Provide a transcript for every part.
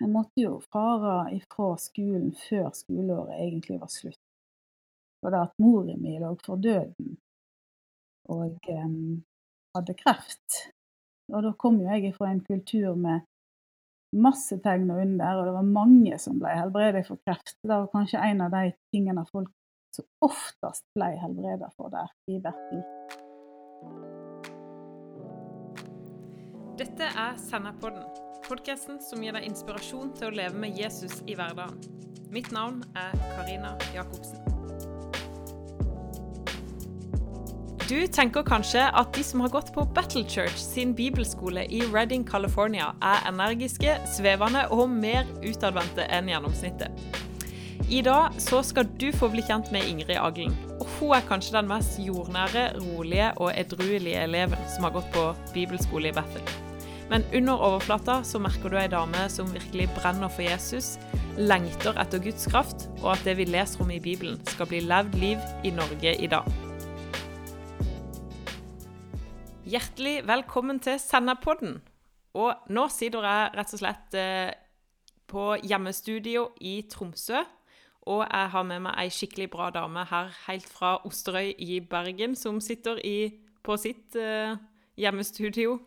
jeg måtte jo fare ifra skolen før skoleåret egentlig var slutt. Fordi at moren min lå for døden og um, hadde kreft. Og da kom jo jeg fra en kultur med masse tegn under, og det var mange som ble helbredet for kreft. Det var kanskje en av de tingene folk som oftest ble helbredet for der i verden. Dette er Senderpodden, podkasten som gir deg inspirasjon til å leve med Jesus i hverdagen. Mitt navn er Karina Jacobsen. Du tenker kanskje at de som har gått på Battle Church sin bibelskole i Redding, California, er energiske, svevende og mer utadvendte enn gjennomsnittet. I dag så skal du få bli kjent med Ingrid Aglen. Og hun er kanskje den mest jordnære, rolige og edruelige eleven som har gått på bibelskole i Bethel. Men under overflata så merker du ei dame som virkelig brenner for Jesus, lengter etter Guds kraft, og at det vi leser om i Bibelen, skal bli levd liv i Norge i dag. Hjertelig velkommen til Senderpodden. Og nå sitter jeg rett og slett eh, på hjemmestudio i Tromsø. Og jeg har med meg ei skikkelig bra dame her helt fra Osterøy i Bergen, som sitter i, på sitt eh, hjemmestudio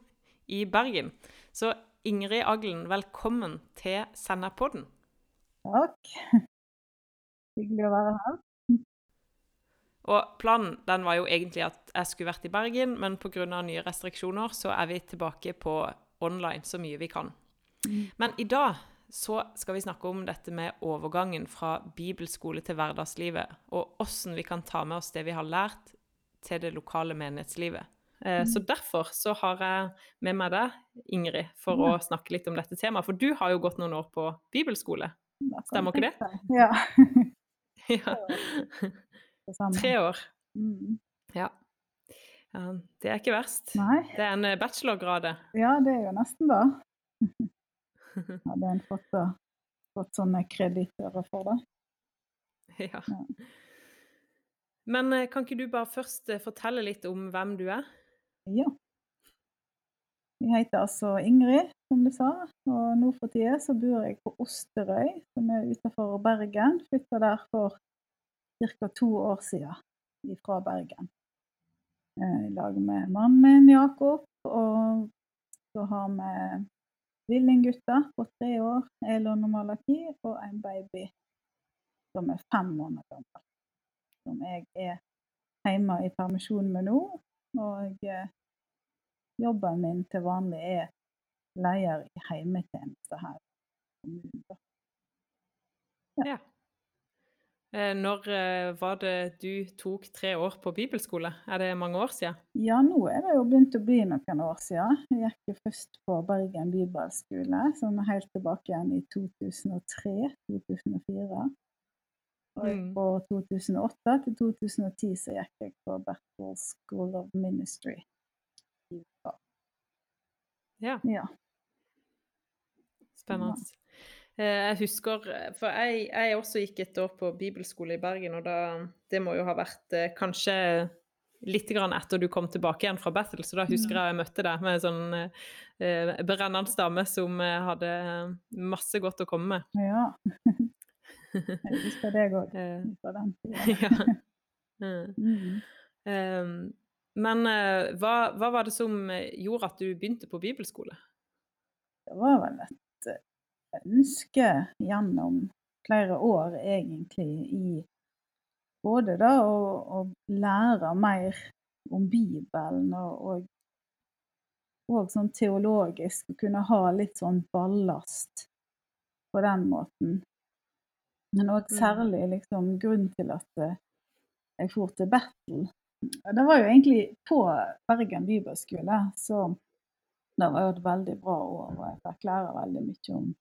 i Bergen. Så Ingrid Aglen, velkommen til Senderpodden. Takk. Hyggelig å være her. Og planen den var jo egentlig at jeg skulle vært i Bergen, men pga. nye restriksjoner så er vi tilbake på online så mye vi kan. Mm. Men i dag så skal vi snakke om dette med overgangen fra bibelskole til hverdagslivet, og åssen vi kan ta med oss det vi har lært, til det lokale menighetslivet. Eh, Så Mm. derfor så har jeg med meg deg, Ingrid, for Ja. å snakke litt om dette temaet. For du har jo gått noen år på bibelskole. Stemmer ikke det? Ja. Ja. Det. Tre år. Mm. Ja. Det er ikke verst. Nei. Det er en eh, bachelorgrad. det. Ja, det er jo nesten det. Hadde en fått, fått sånne kreditører for det. ja. Ja. Men eh, kan ikke du bare først eh, fortelle litt om hvem du er? Ja. Jeg heter altså Ingrid, som du sa, og nå for tida så bor jeg på Osterøy, som er utenfor Bergen. Flytta der for ca. to år siden fra Bergen. Eh, I lag med mannen min Jakob, og så har vi tvillinggutter på tre år, Elon og Malaki, og en baby som er fem måneder gammel. Som jeg er hjemme i permisjon med nå. Og eh, jobben min til vanlig er leder i heimetjeneste her i kommunen. da. Ja. Eh, Når eh, var det du tok tre år på bibelskole? Er det mange år siden? Ja, nå er det jo begynt å bli noen år siden. Jeg gikk jo først på Bergen bibelskole, sånn helt tilbake igjen i 2003-2004. Og fra 2008 til 2010 så gikk jeg på Battle School of Ministry. i USA. Ja, Ja. spennende. Eh, Jeg husker For jeg, jeg også gikk et år på bibelskole i Bergen, og da Det må jo ha vært eh, kanskje litt grann etter du kom tilbake igjen fra Bethel, så da husker jeg jeg møtte deg med en sånn eh, brennende dame som eh, hadde masse godt å komme med. ja. Jeg husker deg òg fra den tida. Mm. Ehm, men uh, hva, hva var det som eh, gjorde at du begynte på bibelskole? Det var vel et eh, ønske gjennom flere år, egentlig, i både da å, å lære mer om Bibelen og, og, og sånn teologisk, å kunne ha litt sånn ballast på den måten. Men òg Mm. særlig liksom grunnen til at eh, jeg for til Battle. Det var jo egentlig på Bergen bibelskole, så det var jo et veldig bra år, og jeg fikk lære veldig mye om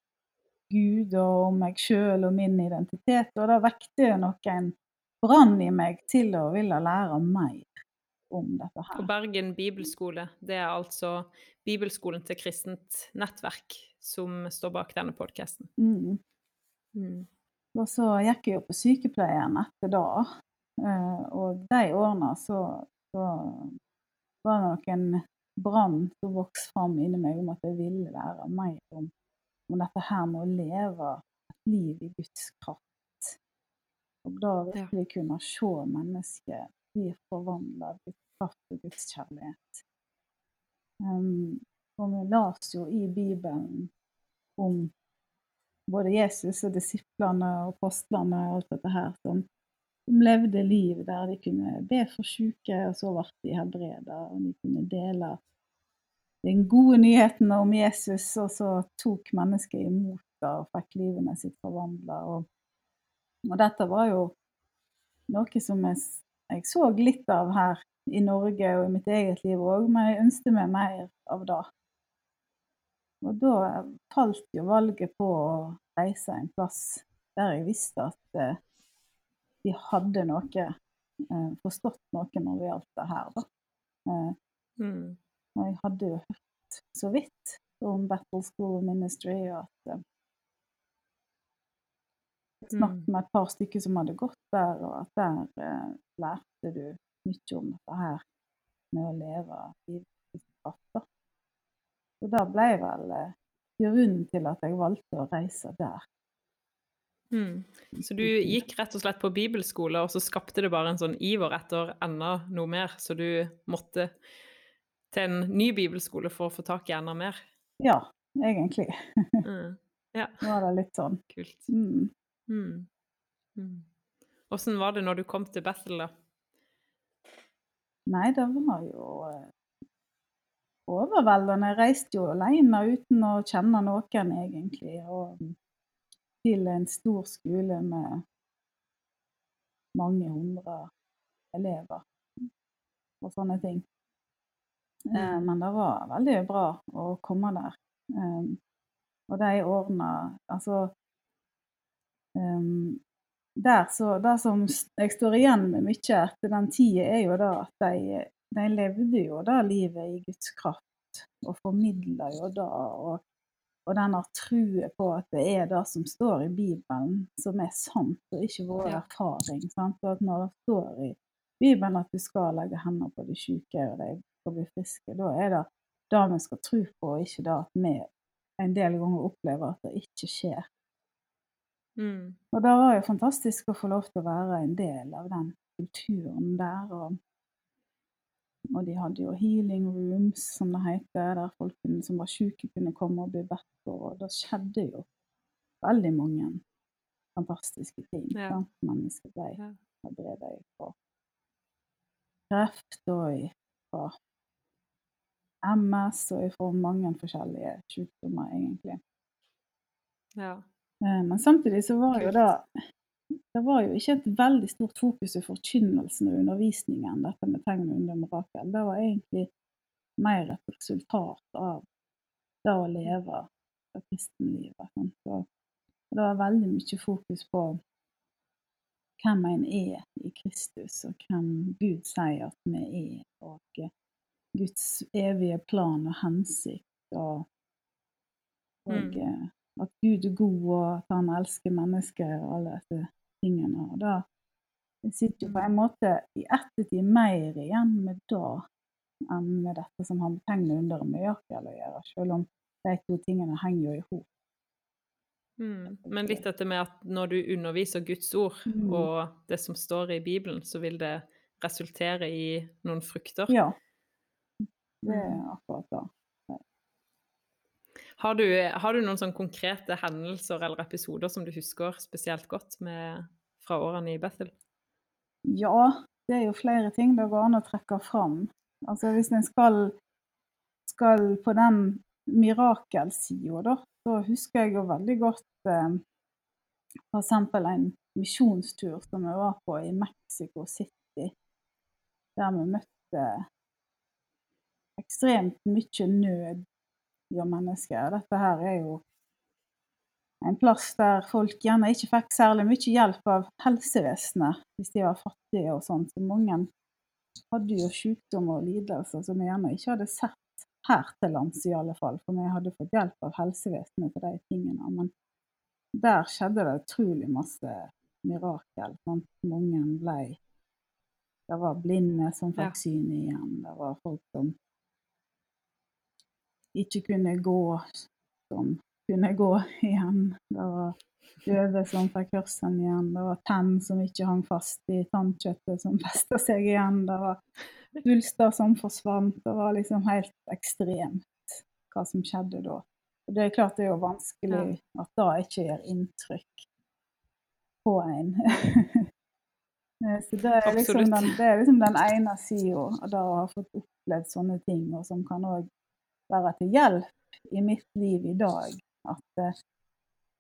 Gud og om meg sjøl og min identitet. Og det vekte noen brann i meg til å ville lære mer om dette På her. Bergen bibelskole. Det er altså Bibelskolen til kristent nettverk som står bak denne podkasten. Mm. Og så gikk jeg jo på sykepleien etter da. eh, Og de årene så, så var det noen brann som vokste fram inni meg om at jeg ville lære mer om, om dette her med å leve et liv i Guds kraft. Og da virkelig kunne se mennesket bli forvandla av Guds kraft og Guds kjærlighet. Um, og vi leste jo i Bibelen om både Jesus og disiplene og apostlene og alt dette her som, levde liv der de kunne be for syke, og så ble de helbreda, og de kunne dele den gode nyheten om Jesus, og så tok mennesket imot det og fikk livene sitt forvandla. Og, og, dette var jo noe som jeg, jeg, så litt av her i Norge og i mitt eget liv òg, men jeg ønsket meg mer av det. Og da falt jo valget på å reise en plass der jeg visste at eh, de hadde noe, eh, forstått noe når det gjaldt det her, da. Eh, mm. Og jeg hadde jo hørt så vidt om Battle School Ministry, og at eh, snakket mm. med et par stykker som hadde gått der, og at der eh, lærte du mye om dette her med å leve livet i kraft. Så da ble vel eh, grunnen til at jeg valgte å reise der. Mm. Så du gikk rett og slett på bibelskole, og så skapte det bare en sånn iver etter enda noe mer, så du måtte til en ny bibelskole for å få tak i enda mer? Ja, egentlig. mm. ja. Var det litt sånn. Kult. Mm. Mm. mm. Åssen var det når du kom til Bethel, da? Nei, det var jo eh, overveldende. Jeg reiste jo alene uten å kjenne noen, egentlig. Og til en stor skole med mange hundre elever og sånne ting. Eh, mm. men det var veldig bra å komme der. Um, og de årene Altså um, der så, Det som jeg står igjen med mye etter den tida, er jo da at de de levde jo da livet i Guds kraft, og formidla jo da. Og, og denne trua på at det er det som står i Bibelen, som er sant, og ikke vår ja. erfaring. Sant? Og at når det står i Bibelen at du skal legge hendene på de syke, og de skal bli friske, da er det det vi skal tro på, og ikke det at vi en del ganger opplever at det ikke skjer. Mm. Og det var jo fantastisk å få lov til å være en del av den kulturen der. og og de hadde jo healing rooms, som det heter, der folk som var syke, kunne komme og bli bedt på. Og det skjedde jo veldig mange fantastiske ting. Ja. Mennesker ble ja. helbreda fra kreft og fra MS og fra mange forskjellige sykdommer, egentlig. Ja. Eh, men samtidig så var jo det det var jo ikke et veldig stort fokus i forkynnelsen og undervisningen, dette med tegn under mirakel. Det var egentlig mer et resultat av det å leve det kristenlivet. Så det var veldig mye fokus på hvem en er i Kristus, og hvem Gud sier at vi er, og Guds evige plan og hensikt, og, og mm. at Gud er god, og at han elsker mennesker, og alle disse. Og sitter jo på en måte i ettertid mer igjen med det enn med dette som har med tegn under og å gjøre, selv om de to tingene henger jo i hop. Mm. Men litt dette med at når du underviser Guds ord mm. og det som står i Bibelen, så vil det resultere i noen frukter? Ja. Det er mm. akkurat det. Har du, har du noen sånn konkrete hendelser eller episoder som du husker spesielt godt med, fra årene i Bethel? Ja, det er jo flere ting det går an å trekke fram. Altså hvis en skal, skal på den mirakelsida, da, så husker jeg jo veldig godt eh, f.eks. en misjonstur som vi var på i Mexico City, der vi møtte ekstremt mye nød gjør mennesker. Dette her er jo en plass der folk gjerne ikke fikk særlig mye hjelp av helsevesenet hvis de var fattige og sånn. Så mange hadde jo sykdom og lidelser som vi gjerne ikke hadde sett her til lands i alle fall. For vi hadde fått hjelp av helsevesenet til de tingene. Men der skjedde det utrolig masse mirakel. Sant? Mange ble Det var blinde som fikk syn igjen. Det var folk som ikke kunne gå, som kunne gå igjen. Det var øyne som fikk hørselen igjen. Det var tenn som ikke hang fast i tannkjøttet, som festa seg igjen. Det var svulster som forsvant. Det var liksom helt ekstremt hva som skjedde da. Og det er klart det er jo vanskelig at det ikke gjør inntrykk på en. Så det er, liksom den, det er liksom den ene sida av det å ha fått opplevd sånne ting, og som kan òg være til hjelp i mitt liv i dag. At eh,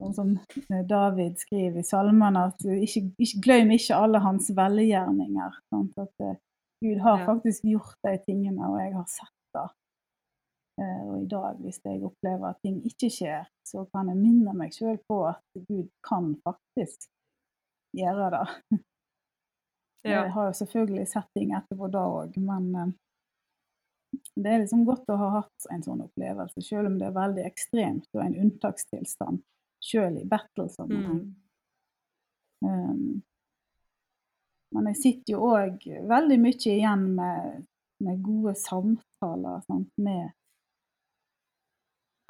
Sånn som eh, David skriver i salmene, at ikke, ikke, glem ikke alle hans velgjerninger. Sant? At uh, Gud har faktisk gjort de tingene, og jeg har sett det. Uh, og i dag, hvis jeg opplever at ting ikke skjer, så kan jeg minne meg sjøl på at Gud kan faktisk gjøre det. Ja. Jeg har jo selvfølgelig sett ting etterpå da òg, men uh, det er liksom godt å ha hatt en sånn opplevelse, selv om det er veldig ekstremt og en unntakstilstand selv i battle-sammenheng. Mm. Um, men jeg sitter jo òg veldig mye igjen med, med gode samtaler sant, med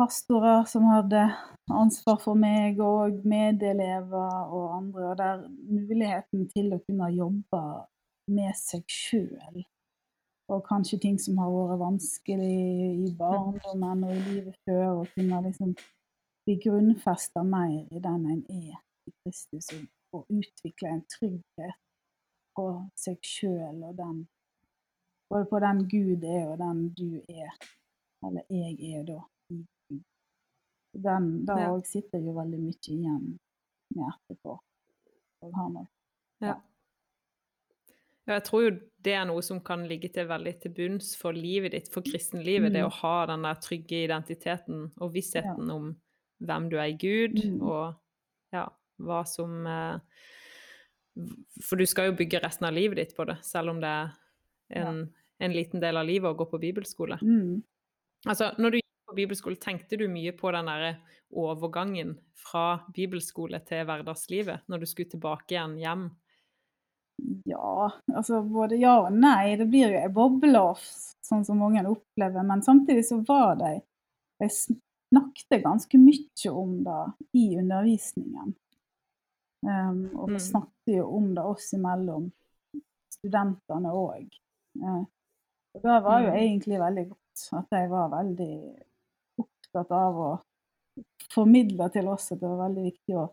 pastorer som hadde ansvar for meg, og medelever og andre. Og der muligheten til å kunne jobbe med seg sjøl. Og kanskje ting som har vært vanskelig i barndommen og i livet før. Og kunne liksom bli grunnfesta mer i den en er i Kristus, og, utvikle en trygghet på seg sjøl og den Både på den Gud er, og den du er, eller jeg er, da. Den, da òg ja. sitter jo veldig mye igjen med etterpå. Og har nok. Ja. Ja, jeg tror jo det er noe som kan ligge til veldig til bunns for livet ditt, for kristenlivet. Mm. Det å ha den der trygge identiteten og vissheten ja. om hvem du er i Gud, mm. og ja, hva som eh, For du skal jo bygge resten av livet ditt på det, selv om det er en, ja. en liten del av livet å gå på bibelskole. Mm. Altså, når du gikk på bibelskole, tenkte du mye på den derre overgangen fra bibelskole til hverdagslivet, når du skulle tilbake igjen hjem? Ja, altså både ja og nei. Det blir jo ei boble, sånn som mange opplever. Men samtidig så var de De snakket ganske mye om det i undervisningen. Um, og vi mm. snakket jo om det oss imellom, studentene òg. Uh, og det var jo mm. egentlig veldig godt at de var veldig opptatt av å formidle til oss at det var veldig viktig å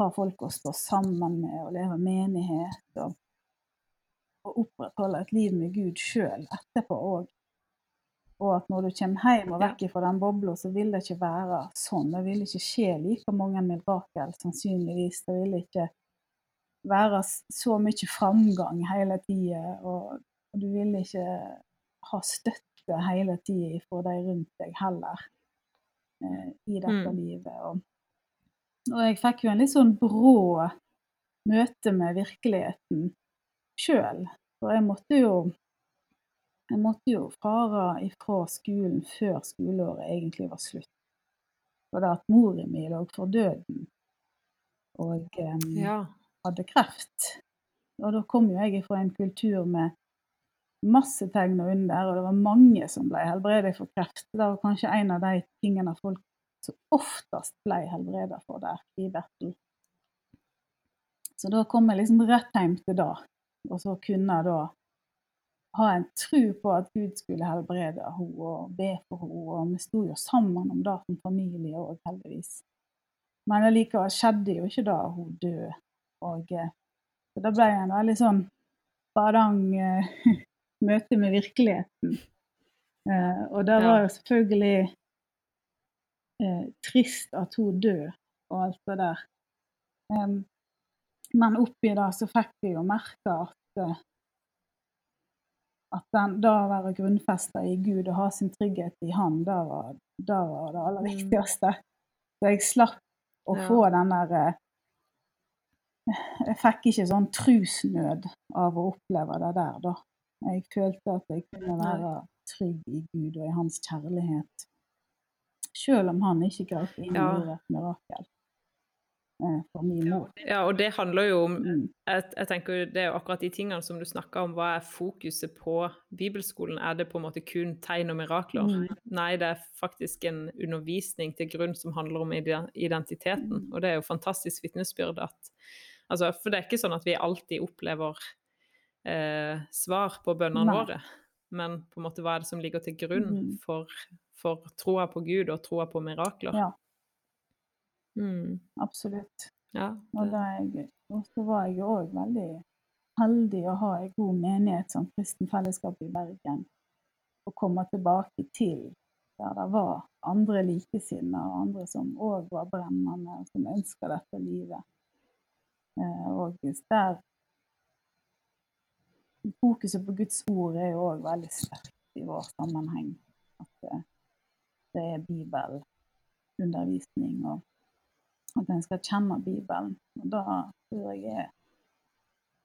ha folk å stå sammen med og leve menighet. Og, og opprettholde et liv med Gud sjøl etterpå òg. Og at når du kommer hjem og vekk fra den bobla, så vil det ikke være sånn. Det vil ikke skje like mange mirakel, sannsynligvis. Det vil ikke være så mye framgang hele tida. Og, du vil ikke ha støtte hele tida fra de rundt deg heller eh, i dette mm. livet. Og, og, jeg fikk jo en litt sånn brå møte med virkeligheten sjøl. For jeg måtte jo jeg måtte jo fare ifra skolen før skoleåret egentlig var slutt. For det at mora mi lå for døden og um, ja. hadde kreft. Og da kom jo jeg fra en kultur med masse tegn og under, og det var mange som ble helbredet for kreft. Det var kanskje en av de tingene folk som oftest ble helbredet for der i Bertel. Så da kom jeg liksom rett hjem til det, og så kunne jeg da ha en tro på at Gud skulle helbrede henne og be for henne. Og vi sto jo sammen om det som familie òg, heldigvis. Men allikevel skjedde jo ikke da hun døde. Og eh, så da ble jeg en veldig sånn badang eh, møte med virkeligheten. Eh, og det var jo selvfølgelig eh, trist at hun døde og alt det der. Um, men oppi det så fikk vi jo merke at eh, at den, da å være grunnfesta i Gud og ha sin trygghet i Han, da var, da var det aller mm. viktigste. Så jeg slapp å ja. få den der eh, Jeg fikk ikke sånn trusnød av å oppleve det der, da. Jeg følte at jeg kunne være trygg i Gud og i Hans kjærlighet. Selv om han ikke grep inn og et mirakel. eh, for min mor. Ja, og det handler jo om Mm. jeg, jeg tenker Det er jo akkurat de tingene som du snakka om. Hva er fokuset på bibelskolen? Er det på en måte kun tegn og mirakler? Mm. Nei, det er faktisk en undervisning til grunn som handler om identiteten. Mm. Og det er jo fantastisk vitnesbyrd at altså, For det er ikke sånn at vi alltid opplever eh, svar på bønnene våre. Men på en måte hva er det som ligger til grunn Mm. for, for troa på Gud og troa på mirakler? Ja, Mm. absolutt. Ja, det, og så var jeg òg veldig heldig å ha en god menighet som Kristen Fellesskap i Bergen. Og komme tilbake til der det var andre likesinnede og andre som òg var brennende, og som ønska dette livet. Eh, og der Fokuset på Guds ord er jo òg veldig sterkt i vår sammenheng. At eh, det er bibelundervisning, og at en skal kjenne Bibelen. Og da tror jeg er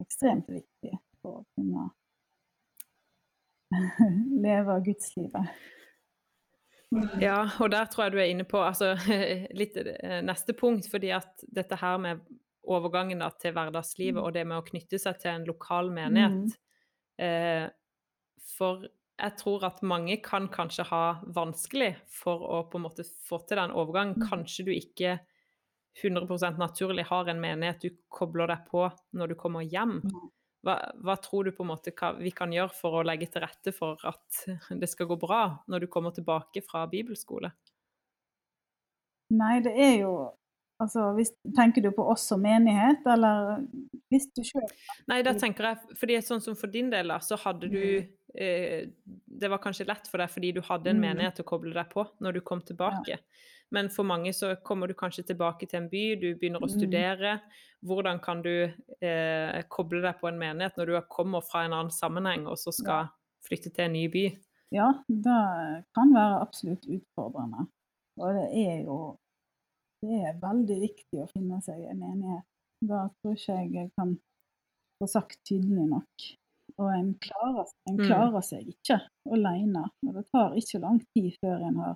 ekstremt viktig for å kunne leve gudslivet. Ja, og der tror jeg du er inne på altså, litt eh, neste punkt, fordi at dette her med overgangen da, til hverdagslivet og det med å knytte seg til en lokal menighet eh, For jeg tror at mange kan kanskje ha vanskelig for å på en måte få til den overgangen. Mm. Kanskje du ikke 100% naturlig har en menighet du kobler deg på når du kommer hjem. Hva, hva tror du på en måte vi kan gjøre for å legge til rette for at det skal gå bra når du kommer tilbake fra bibelskole? Nei, det er jo Altså, hvis, tenker du på oss som menighet, eller hvis du sjøl Nei, da tenker jeg, fordi sånn som for din del, da, så hadde du eh, Det var kanskje lett for deg fordi du hadde en Mm. menighet å koble deg på når du kom tilbake. Men for mange så kommer du kanskje tilbake til en by, du begynner å Mm. studere. Hvordan kan du eh, koble deg på en menighet når du kommer fra en annen sammenheng og så skal flytte til en ny by? Ja, det kan være absolutt utfordrende. Og det er jo det er veldig viktig å finne seg en enighet. Da tror ikke jeg jeg kan få sagt tydelig nok. Og en klarer, en Mm. klarer seg ikke alene. Og det tar ikke lang tid før en har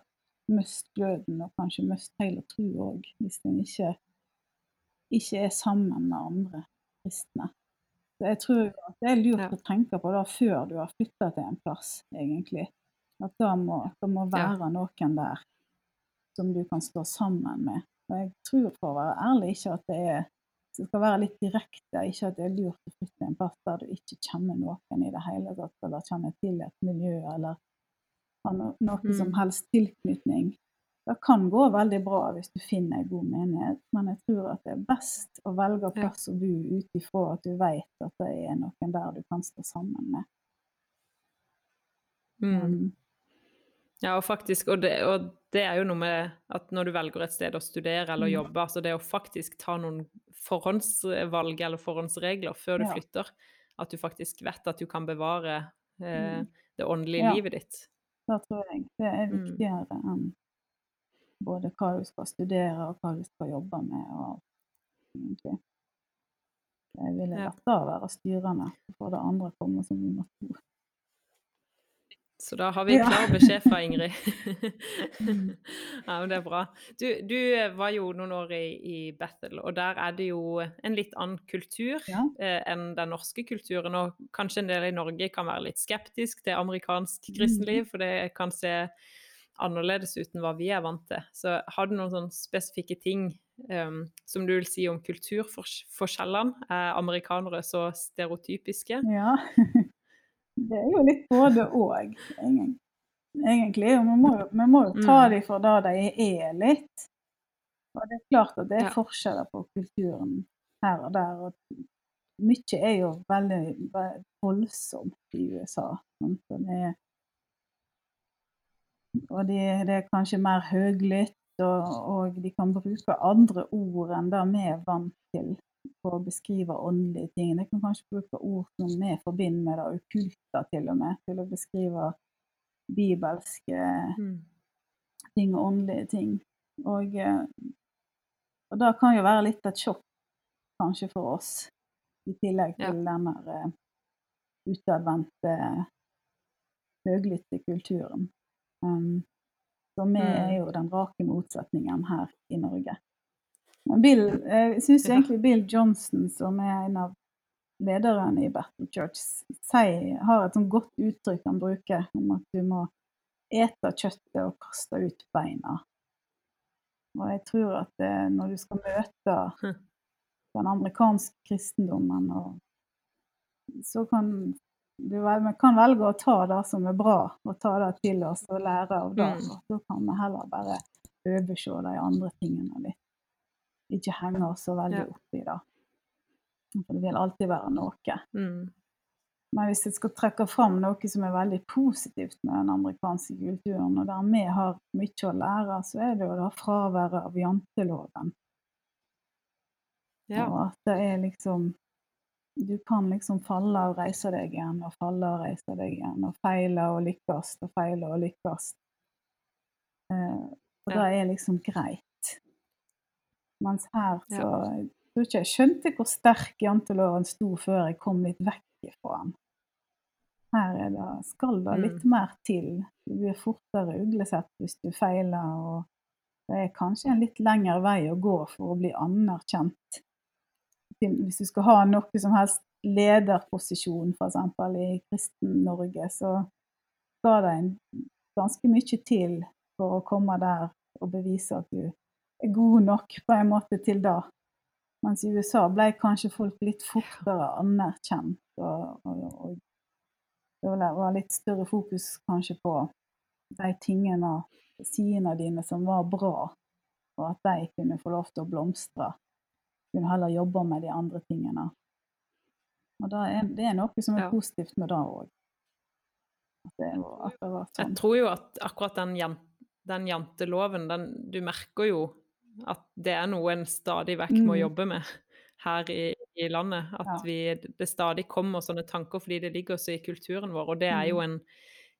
mist gløden, og kanskje mist hele tro òg, hvis en ikke, ikke er sammen med andre kristne. Så jeg tror at det er lurt å tenke på det før du har flytta til en plass, egentlig. At det må, det må være noen der som du kan stå sammen med. Og jeg tror, for å være ærlig, ikke at det er det skal være litt direkte, ikke at det er lurt å flytte en plass der du ikke kjenner noen i det hele tatt, eller kjenner til et miljø, eller har no, noe som Mm. helst tilknytning. Det kan gå veldig bra hvis du finner en god menighet, men jeg tror at det er best å velge plass å bo ut ifra at du vet at det er noen der du kan stå sammen med. Mm. Um, Ja, og faktisk, og det, og det er jo noe med at når du velger et sted å studere eller Mm. jobbe, altså det å faktisk ta noen forhåndsvalg eller forhåndsregler før du Ja. flytter, at du faktisk vet at du kan bevare eh, det åndelige Ja. livet ditt. det tror jeg det er Mm. viktigere enn både hva du skal studere og hva du skal jobbe med. Og. Jeg ville lettere å det være styrende, for det andre kommer som nummer to. Så da har vi klar beskjed fra Ingrid. Mm. ja, men det er bra. Du, du var jo noen år i, i Bethel, og der er det jo en litt annen kultur Ja. eh, enn den norske kulturen. Og kanskje en del i Norge kan være litt skeptisk til amerikansk Mm. kristenliv, for det kan se annerledes ut enn hva vi er vant til. Så har du noen sånne spesifikke ting um, som du vil si om kulturforskjellene? Er amerikanere så stereotypiske? Ja. Det er jo litt både og, egentlig. Og vi må, vi må jo ta Mm. dem for det de er litt. Og det er klart at det er forskjeller på kulturen her og der. Og mye er jo veldig ve- voldsomt i USA. det er, og det, er kanskje mer høylytt, og, og de kan bruke andre ord enn det vi er vant til å beskrive åndelige ting. Jeg kan kanskje bruke ord som vi forbinder med det okkulte, til og med, til å beskrive bibelske Mm. ting og åndelige ting. Og, eh, og det kan jo være litt et sjokk, kanskje, for oss, i tillegg Ja. til denne uh, utadvendte, høglytte kulturen. Um, så vi Mm. er jo den rake motsetningen her i Norge. Bill, eh, jeg syns egentlig Bill Johnson, som er en av lederne i Battle Church, sier, har et sånt godt uttrykk han bruker om at du må ete kjøttet og kaste ut beina. Og jeg tror at eh, når du skal møte Hm. den amerikanske kristendommen, så kan du kan velge å ta det som er bra, og ta det til oss og lære av det. Mm. Og så kan vi heller bare overse de andre tingene litt. Ikke henge oss så veldig Ja. opp i det. For det vil alltid være noe. Mm. Men hvis jeg skal trekke fram noe som er veldig positivt med den amerikanske kulturen, og der vi har mye å lære, så er det jo det fraværet av janteloven. Ja. Og at det er liksom Du kan liksom falle og reise deg igjen, og falle og reise deg igjen, og feile og lykkes, og feile og lykkes. Eh, og Ja. det er liksom greit. Mens her Ja. så Jeg tror ikke jeg skjønte hvor sterk janteloven sto før jeg kom litt vekk ifra den. Her er det, skal det litt mer til. Du blir fortere uglesett hvis du feiler, og det er kanskje en litt lengre vei å gå for å bli anerkjent. Hvis du skal ha noe som helst lederposisjon, f.eks. i Kristen-Norge, så skal det en, ganske mye til for å komme der og bevise at du god nok på en måte til da. Mens i USA ble kanskje folk litt fortere anerkjent, og, og, og det var- litt større fokus kanskje på de tingene, sidene dine som var bra, og at de kunne få lov til å blomstre. Kunne heller jobbe med de andre tingene. Og er, det er noe som er Ja. positivt med det òg. Sånn. Jeg tror jo at akkurat den, jan den janteloven, den, du merker jo at det er noe en stadig vekk må Mm. jobbe med her i, i landet. At vi, det stadig kommer sånne tanker fordi det ligger også i kulturen vår. Og det er jo Mm. en,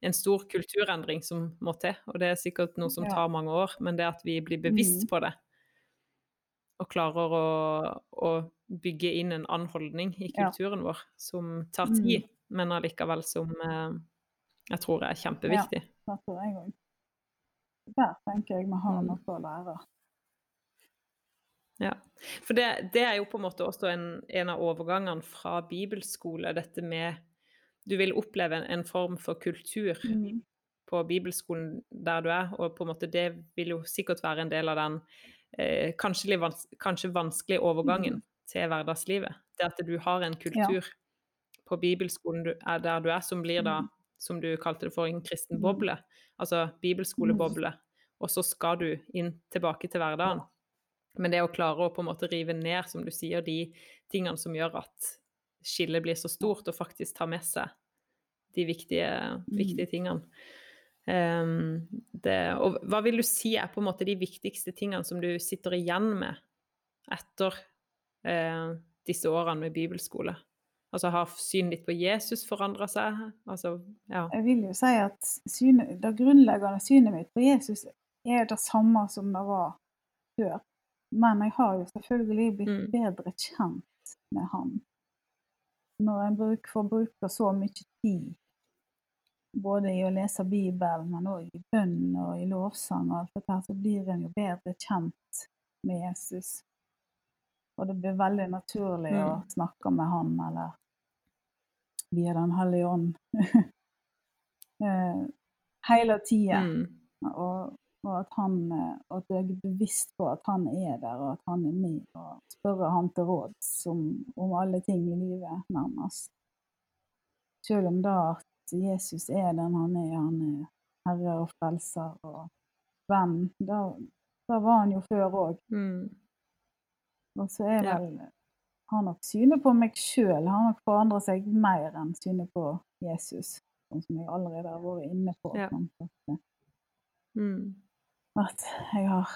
en stor kulturendring som må til. Og det er sikkert noe som tar mange år, men det at vi blir bevisst Mm. på det og klarer å, å bygge inn en annen holdning i kulturen vår som tar tid, men allikevel som eh, jeg tror er kjempeviktig. Ja, Det tror jeg òg. Der tenker jeg vi har noe å lære. Ja, for det, det er jo på en måte også en, en av overgangene fra bibelskole, dette med Du vil oppleve en, en form for kultur Mm. på bibelskolen der du er, og på en måte det vil jo sikkert være en del av den eh, kanskje, vans kanskje vanskelige overgangen Mm. til hverdagslivet. Det at du har en kultur på bibelskolen du er der du er, som blir da, Mm. som du kalte det for, en kristen Mm. boble. Altså bibelskoleboble. Og så skal du inn tilbake til hverdagen. Men det å klare å på en måte rive ned, som du sier, de tingene som gjør at skillet blir så stort, og faktisk ta med seg de viktige, viktige tingene. Um, det, og hva vil du si er på en måte de viktigste tingene som du sitter igjen med etter uh, disse årene med bibelskole? Altså har synet ditt på Jesus forandra seg? Altså, ja. Jeg vil jo si at synet, det grunnleggende synet mitt på Jesus er det samme som det var før. Men jeg har jo selvfølgelig blitt Mm. bedre kjent med han. Når en bruk, får bruke så mye tid både i å lese Bibelen, men òg i bønn og i lovsang, og alt dette, her, så blir en jo bedre kjent med Jesus. Og det blir veldig naturlig å Mm. snakke med han, eller via Den hellige ånd. Eh, Hele tida. Mm. Og, og at han eh, at jeg er bevisst på at han er der, og at han er med, og spørre han til råds om, om alle ting i livet, nærmest. Selv om da at Jesus er den han er, han er herre og frelser og venn, da, da var han jo før òg. Mm. Og så er Ja. har nok synet på meg sjøl har nok forandra seg mer enn synet på Jesus, sånn som jeg allerede har vært inne på. Ja. Mm. At jeg har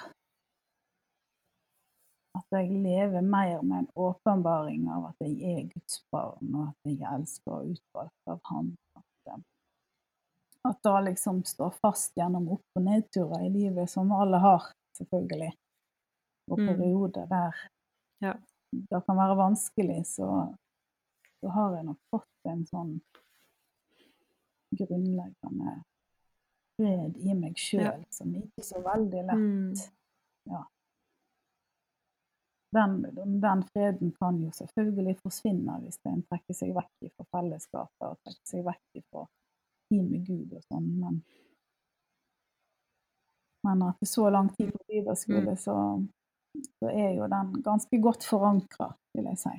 At jeg lever mer med en åpenbaring av at jeg er Guds barn, og at jeg elsker og utvalgt av Han. At, at det liksom står fast gjennom opp- og nedturer i livet, som alle har, selvfølgelig. Og Mm. perioder der Ja. det kan være vanskelig, så, så har jeg nok fått en sånn grunnleggende fred i meg sjøl, Ja. som ikke så veldig lett. Mm. Ja. den, den, den freden kan jo selvfølgelig forsvinne hvis en trekker seg vekk fra fellesskapet og trekker seg vekk fra tid med Gud og sånn, men men etter så lang tid på bibelskole, så, så er jo den ganske godt forankra, vil jeg si.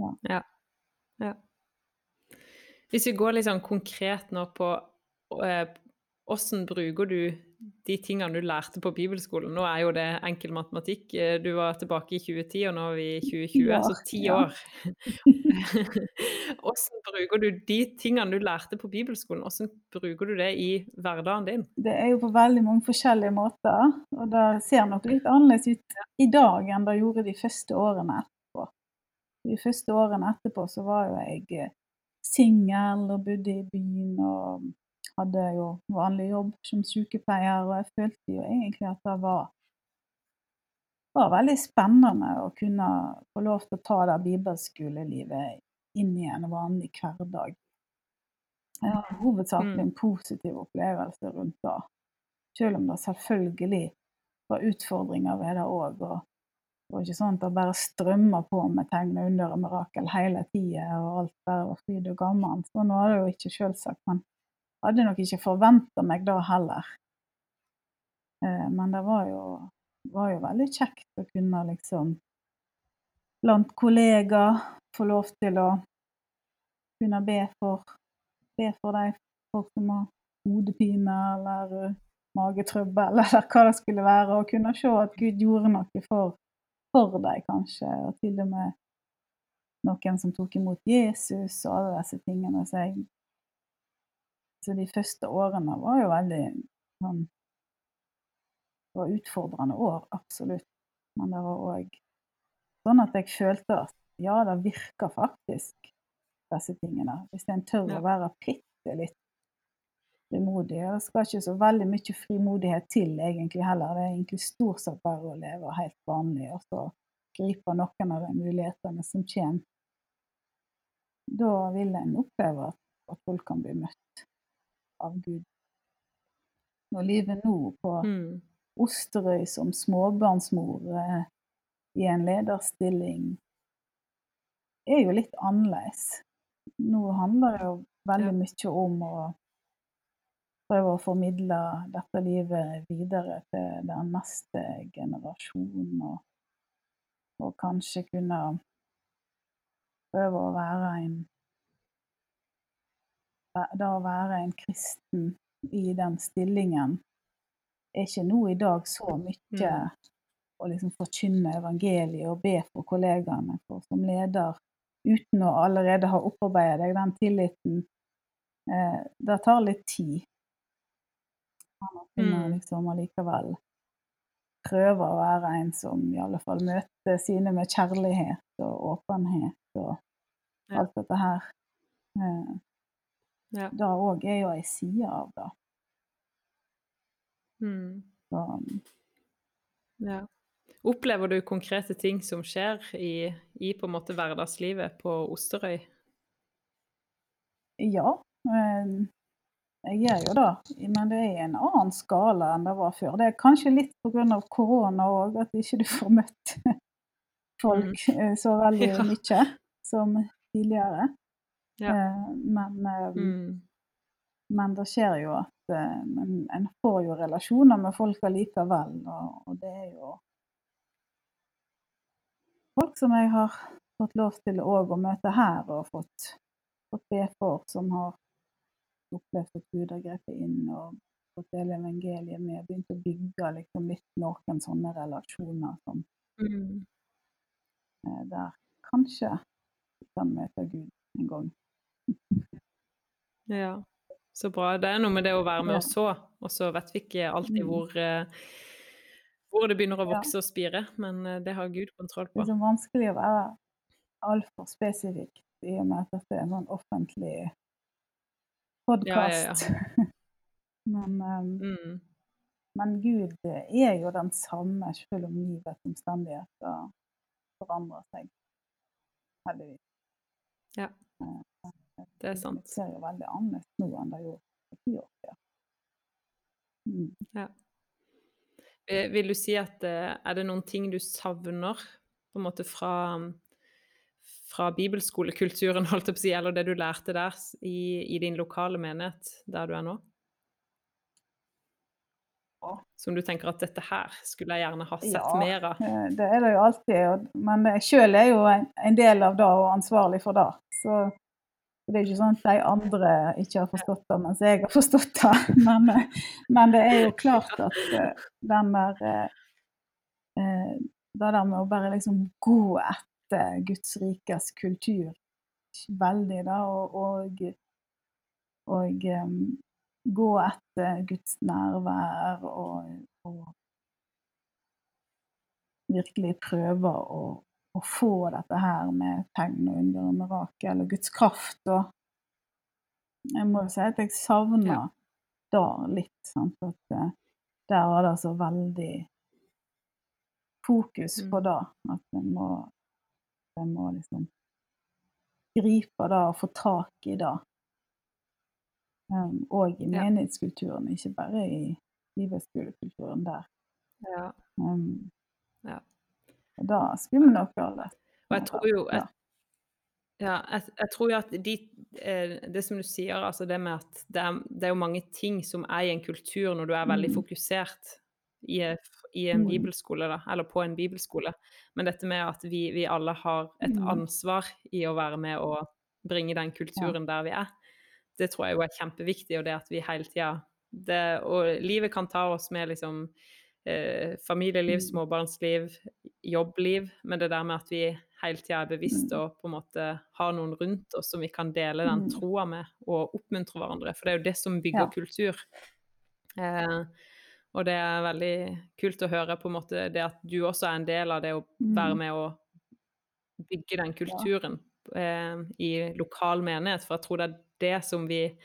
Ja. Ja. ja. Hvis vi går litt sånn konkret nå på eh, hvordan bruker du de tingene du lærte på bibelskolen? Nå er jo det enkel matematikk. Eh, du var tilbake i 2010, og nå er vi i 2020, Ja, så ti ja. år. Hvordan bruker du de tingene du lærte på bibelskolen, hvordan bruker du det i hverdagen din? Det er jo på veldig mange forskjellige måter, og det ser nok litt annerledes ut i dag enn det gjorde de første årene etterpå. De første årene etterpå så var jo jeg eh, singel og bodde i byen og hadde jo vanlig jobb som sykepleier, og jeg følte jo egentlig at det var, var veldig spennende å kunne få lov til å ta det bibelskolelivet inn i en vanlig hverdag. Jeg har hovedsakelig en positiv opplevelse rundt det. Selv om det selvfølgelig var utfordringer ved det òg. Det var ikke sånn at det bare strømmer på med tegn og under og mirakel hele tida, og alt bare var fryd og gammen. Sånn var det jo ikke selvsagt, men hadde nok ikke forventa meg det heller. Eh, Men det var jo, var jo veldig kjekt å kunne liksom blant kollegaer få lov til å kunne be for, be for de folk som har hodepine eller eh, magetrøbbel eller hva det skulle være, og kunne se at Gud gjorde noe for, for dem, kanskje. Og til og med noen som tok imot Jesus og alle disse tingene. Så, jeg, så de første årene var jo veldig sånn Det var utfordrende år, absolutt. Men det var òg sånn at jeg følte at ja, det virker faktisk, disse tingene. Hvis en tør å være bitte litt frimodig. Det skal ikke så veldig mye frimodighet til egentlig heller. Det er egentlig stort sett bare å leve helt vanlig og så gripe noen av de mulighetene som kommer. Da vil en oppleve at, folk kan bli møtt av Gud. Når livet nå på Mm. Osterøy som småbarnsmor eh, i en lederstilling er jo litt annerledes. Nå handler det jo veldig mye om å prøve å formidle dette livet videre til den neste generasjonen, og, og kanskje kunne prøve å være en Det å være en kristen i den stillingen er ikke nå i dag så mye Mm. å liksom forkynne evangeliet og be for kollegaene. For som leder, uten å allerede ha opparbeidet deg den tilliten, eh, det tar litt tid. Man kunne Mm. liksom allikevel prøve å være en som i alle fall møter sine med kjærlighet og åpenhet og alt dette her. Eh, Ja. det òg er jo ei side av det. Mm. Så, Ja. Opplever du konkrete ting som skjer i, i på en måte hverdagslivet på Osterøy? Ja, eh, jeg gjør jo det. Men det er i en annen skala enn det var før. Det er kanskje litt pga. korona òg, at ikke du får møtt folk mm. så veldig Ja. mye som tidligere. Ja. Eh, Men, eh, Mm. men det skjer jo at eh, en får jo relasjoner med folk allikevel, og, og det er jo folk som jeg har fått lov til å møte her, og fått, fått be for, som har opplevd at Gud har grepet inn og fått dele evangeliet med, begynt å bygge liksom litt noen sånne relasjoner som Mm. der kanskje vi kan møte Gud en gang. Ja, så bra. Det er noe med det å være med og så, og så vet vi ikke alltid Mm. hvor, eh, hvor det begynner å vokse og spire, men eh, det har Gud kontroll på. Det er så vanskelig å være altfor spesifikk i og med at dette er en sånn offentlig Ja, ja, ja. men, um, Mm. men Gud er jo den samme, selv om livets omstendigheter forandrer seg. Heldigvis. Ja. Det er Det ser jo veldig annet nå enn det gjorde for ti år siden. Mm. Ja. Eh, Vil du si at eh, er det noen ting du savner på en måte fra, fra bibelskolekulturen, holdt jeg på å si, eller det du lærte der i, i din lokale menighet der du er nå? Som du tenker at dette her skulle jeg gjerne ha sett Ja, mer av? eh, det er det jo alltid. Men sjøl er jo en, en del av det og ansvarlig for det. Så det er ikke sånn at de andre ikke har forstått det, mens jeg har forstått det. Men, men det er jo klart at eh, den der eh, eh, Det der med å bare liksom gå etter Guds rikes kultur veldig, da, og, og, og gå etter Guds nærvær og, og virkelig prøve å, å få dette her med tegn og under og mirakel og Guds kraft. Og jeg må jo si at jeg savner Ja. da litt. Sant? At eh, der var det så veldig fokus på Mm. det. At en må, en må liksom gripe det og få tak i det. Um, og i menighetskulturen, ikke bare i bibelskolekulturen der. Ja. Um, Ja. Og skulle vi nok alle Og jeg tror jo at, ja, jeg, jeg tror jo at de, eh, det som du sier, altså det med at det er, det er jo mange ting som er i en kultur når du er veldig Mm. fokusert i, i en Mm. bibelskole, da, eller på en bibelskole. Men dette med at vi, vi alle har et Mm. ansvar i å være med og bringe den kulturen der vi er, det tror jeg jo er kjempeviktig, og det at vi hele tida Og livet kan ta oss med liksom eh, familieliv, Mm. småbarnsliv, jobbliv, men det der med at vi hele tida er bevisst Mm. og på en måte har noen rundt oss som vi kan dele den Mm. troa med, og oppmuntre hverandre. For det er jo det som bygger Ja. kultur. Eh, og det er veldig kult å høre på en måte det at du også er en del av det å være med å bygge den kulturen eh, i lokal menighet. For jeg tror det er det som vi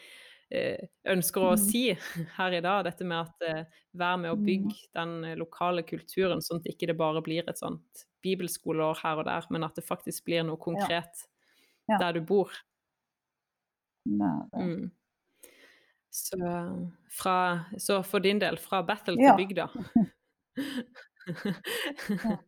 ønsker å Mm. si her i dag. Dette med at eh, vær med å Mm. bygge den eh, lokale kulturen, sånn at ikke det bare blir et sånt bibelskoleår her og der, men at det faktisk blir noe konkret Ja. der du bor. Mm. Så, fra, så for din del, fra battle Ja. til bygda.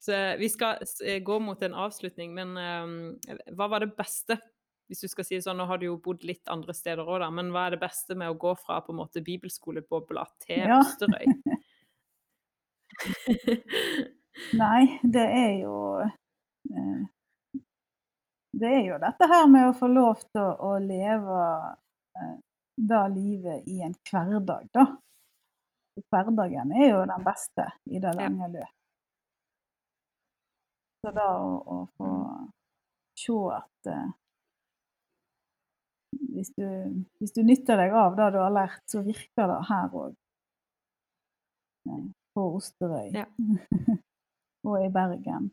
så vi skal gå mot en avslutning, men um, hva var det beste? Hvis du skal si det sånn, Nå har du jo bodd litt andre steder òg, da, men hva er det beste med å gå fra på en måte bibelskolebobla til Ja. Osterøy? Nei, det er jo eh, Det er jo dette her med å få lov til å, leve da livet i en hverdag, da. Hverdagen er jo den beste i det lange løp. Så da å, å få se at eh, hvis, du, hvis du nytter deg av det du har lært, så virker det her òg. På Osterøy. Ja. og i Bergen.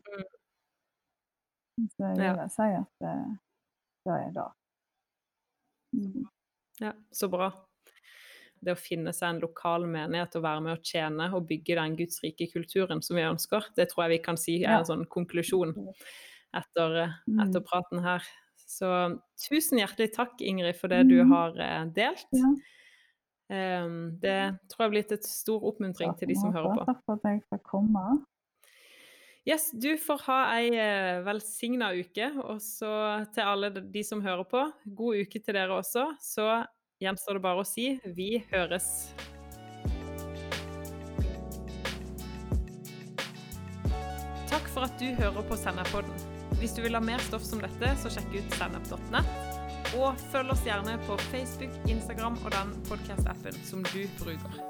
Så jeg vil ja. si at det, det er det. Mm. Ja, så bra. Det å finne seg en lokal menighet og være med å tjene og bygge den gudsrike kulturen som vi ønsker, det tror jeg vi kan si er en sånn konklusjon etter, eh, Mm. etter praten her. Så tusen hjertelig takk, Ingrid, for det du Mhm. har eh, delt. Em, det tror jeg har blitt et stor oppmuntring til de som hører på. Takk for at jeg fikk komme. Yes, du får ha ei eh, velsigna uke, og så til alle de som hører på, god uke til dere også. Så gjenstår det bare å si vi høres. Takk for at du hører på Sennepodden. Hvis du vil ha mer stoff som dette, så sjekk ut standup.net. Og følg oss gjerne på Facebook, Instagram og den podkast-appen som du bruker.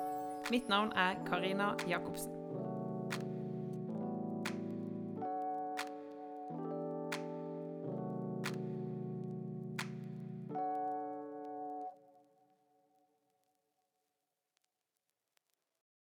Mitt navn er Karina Jacobsen.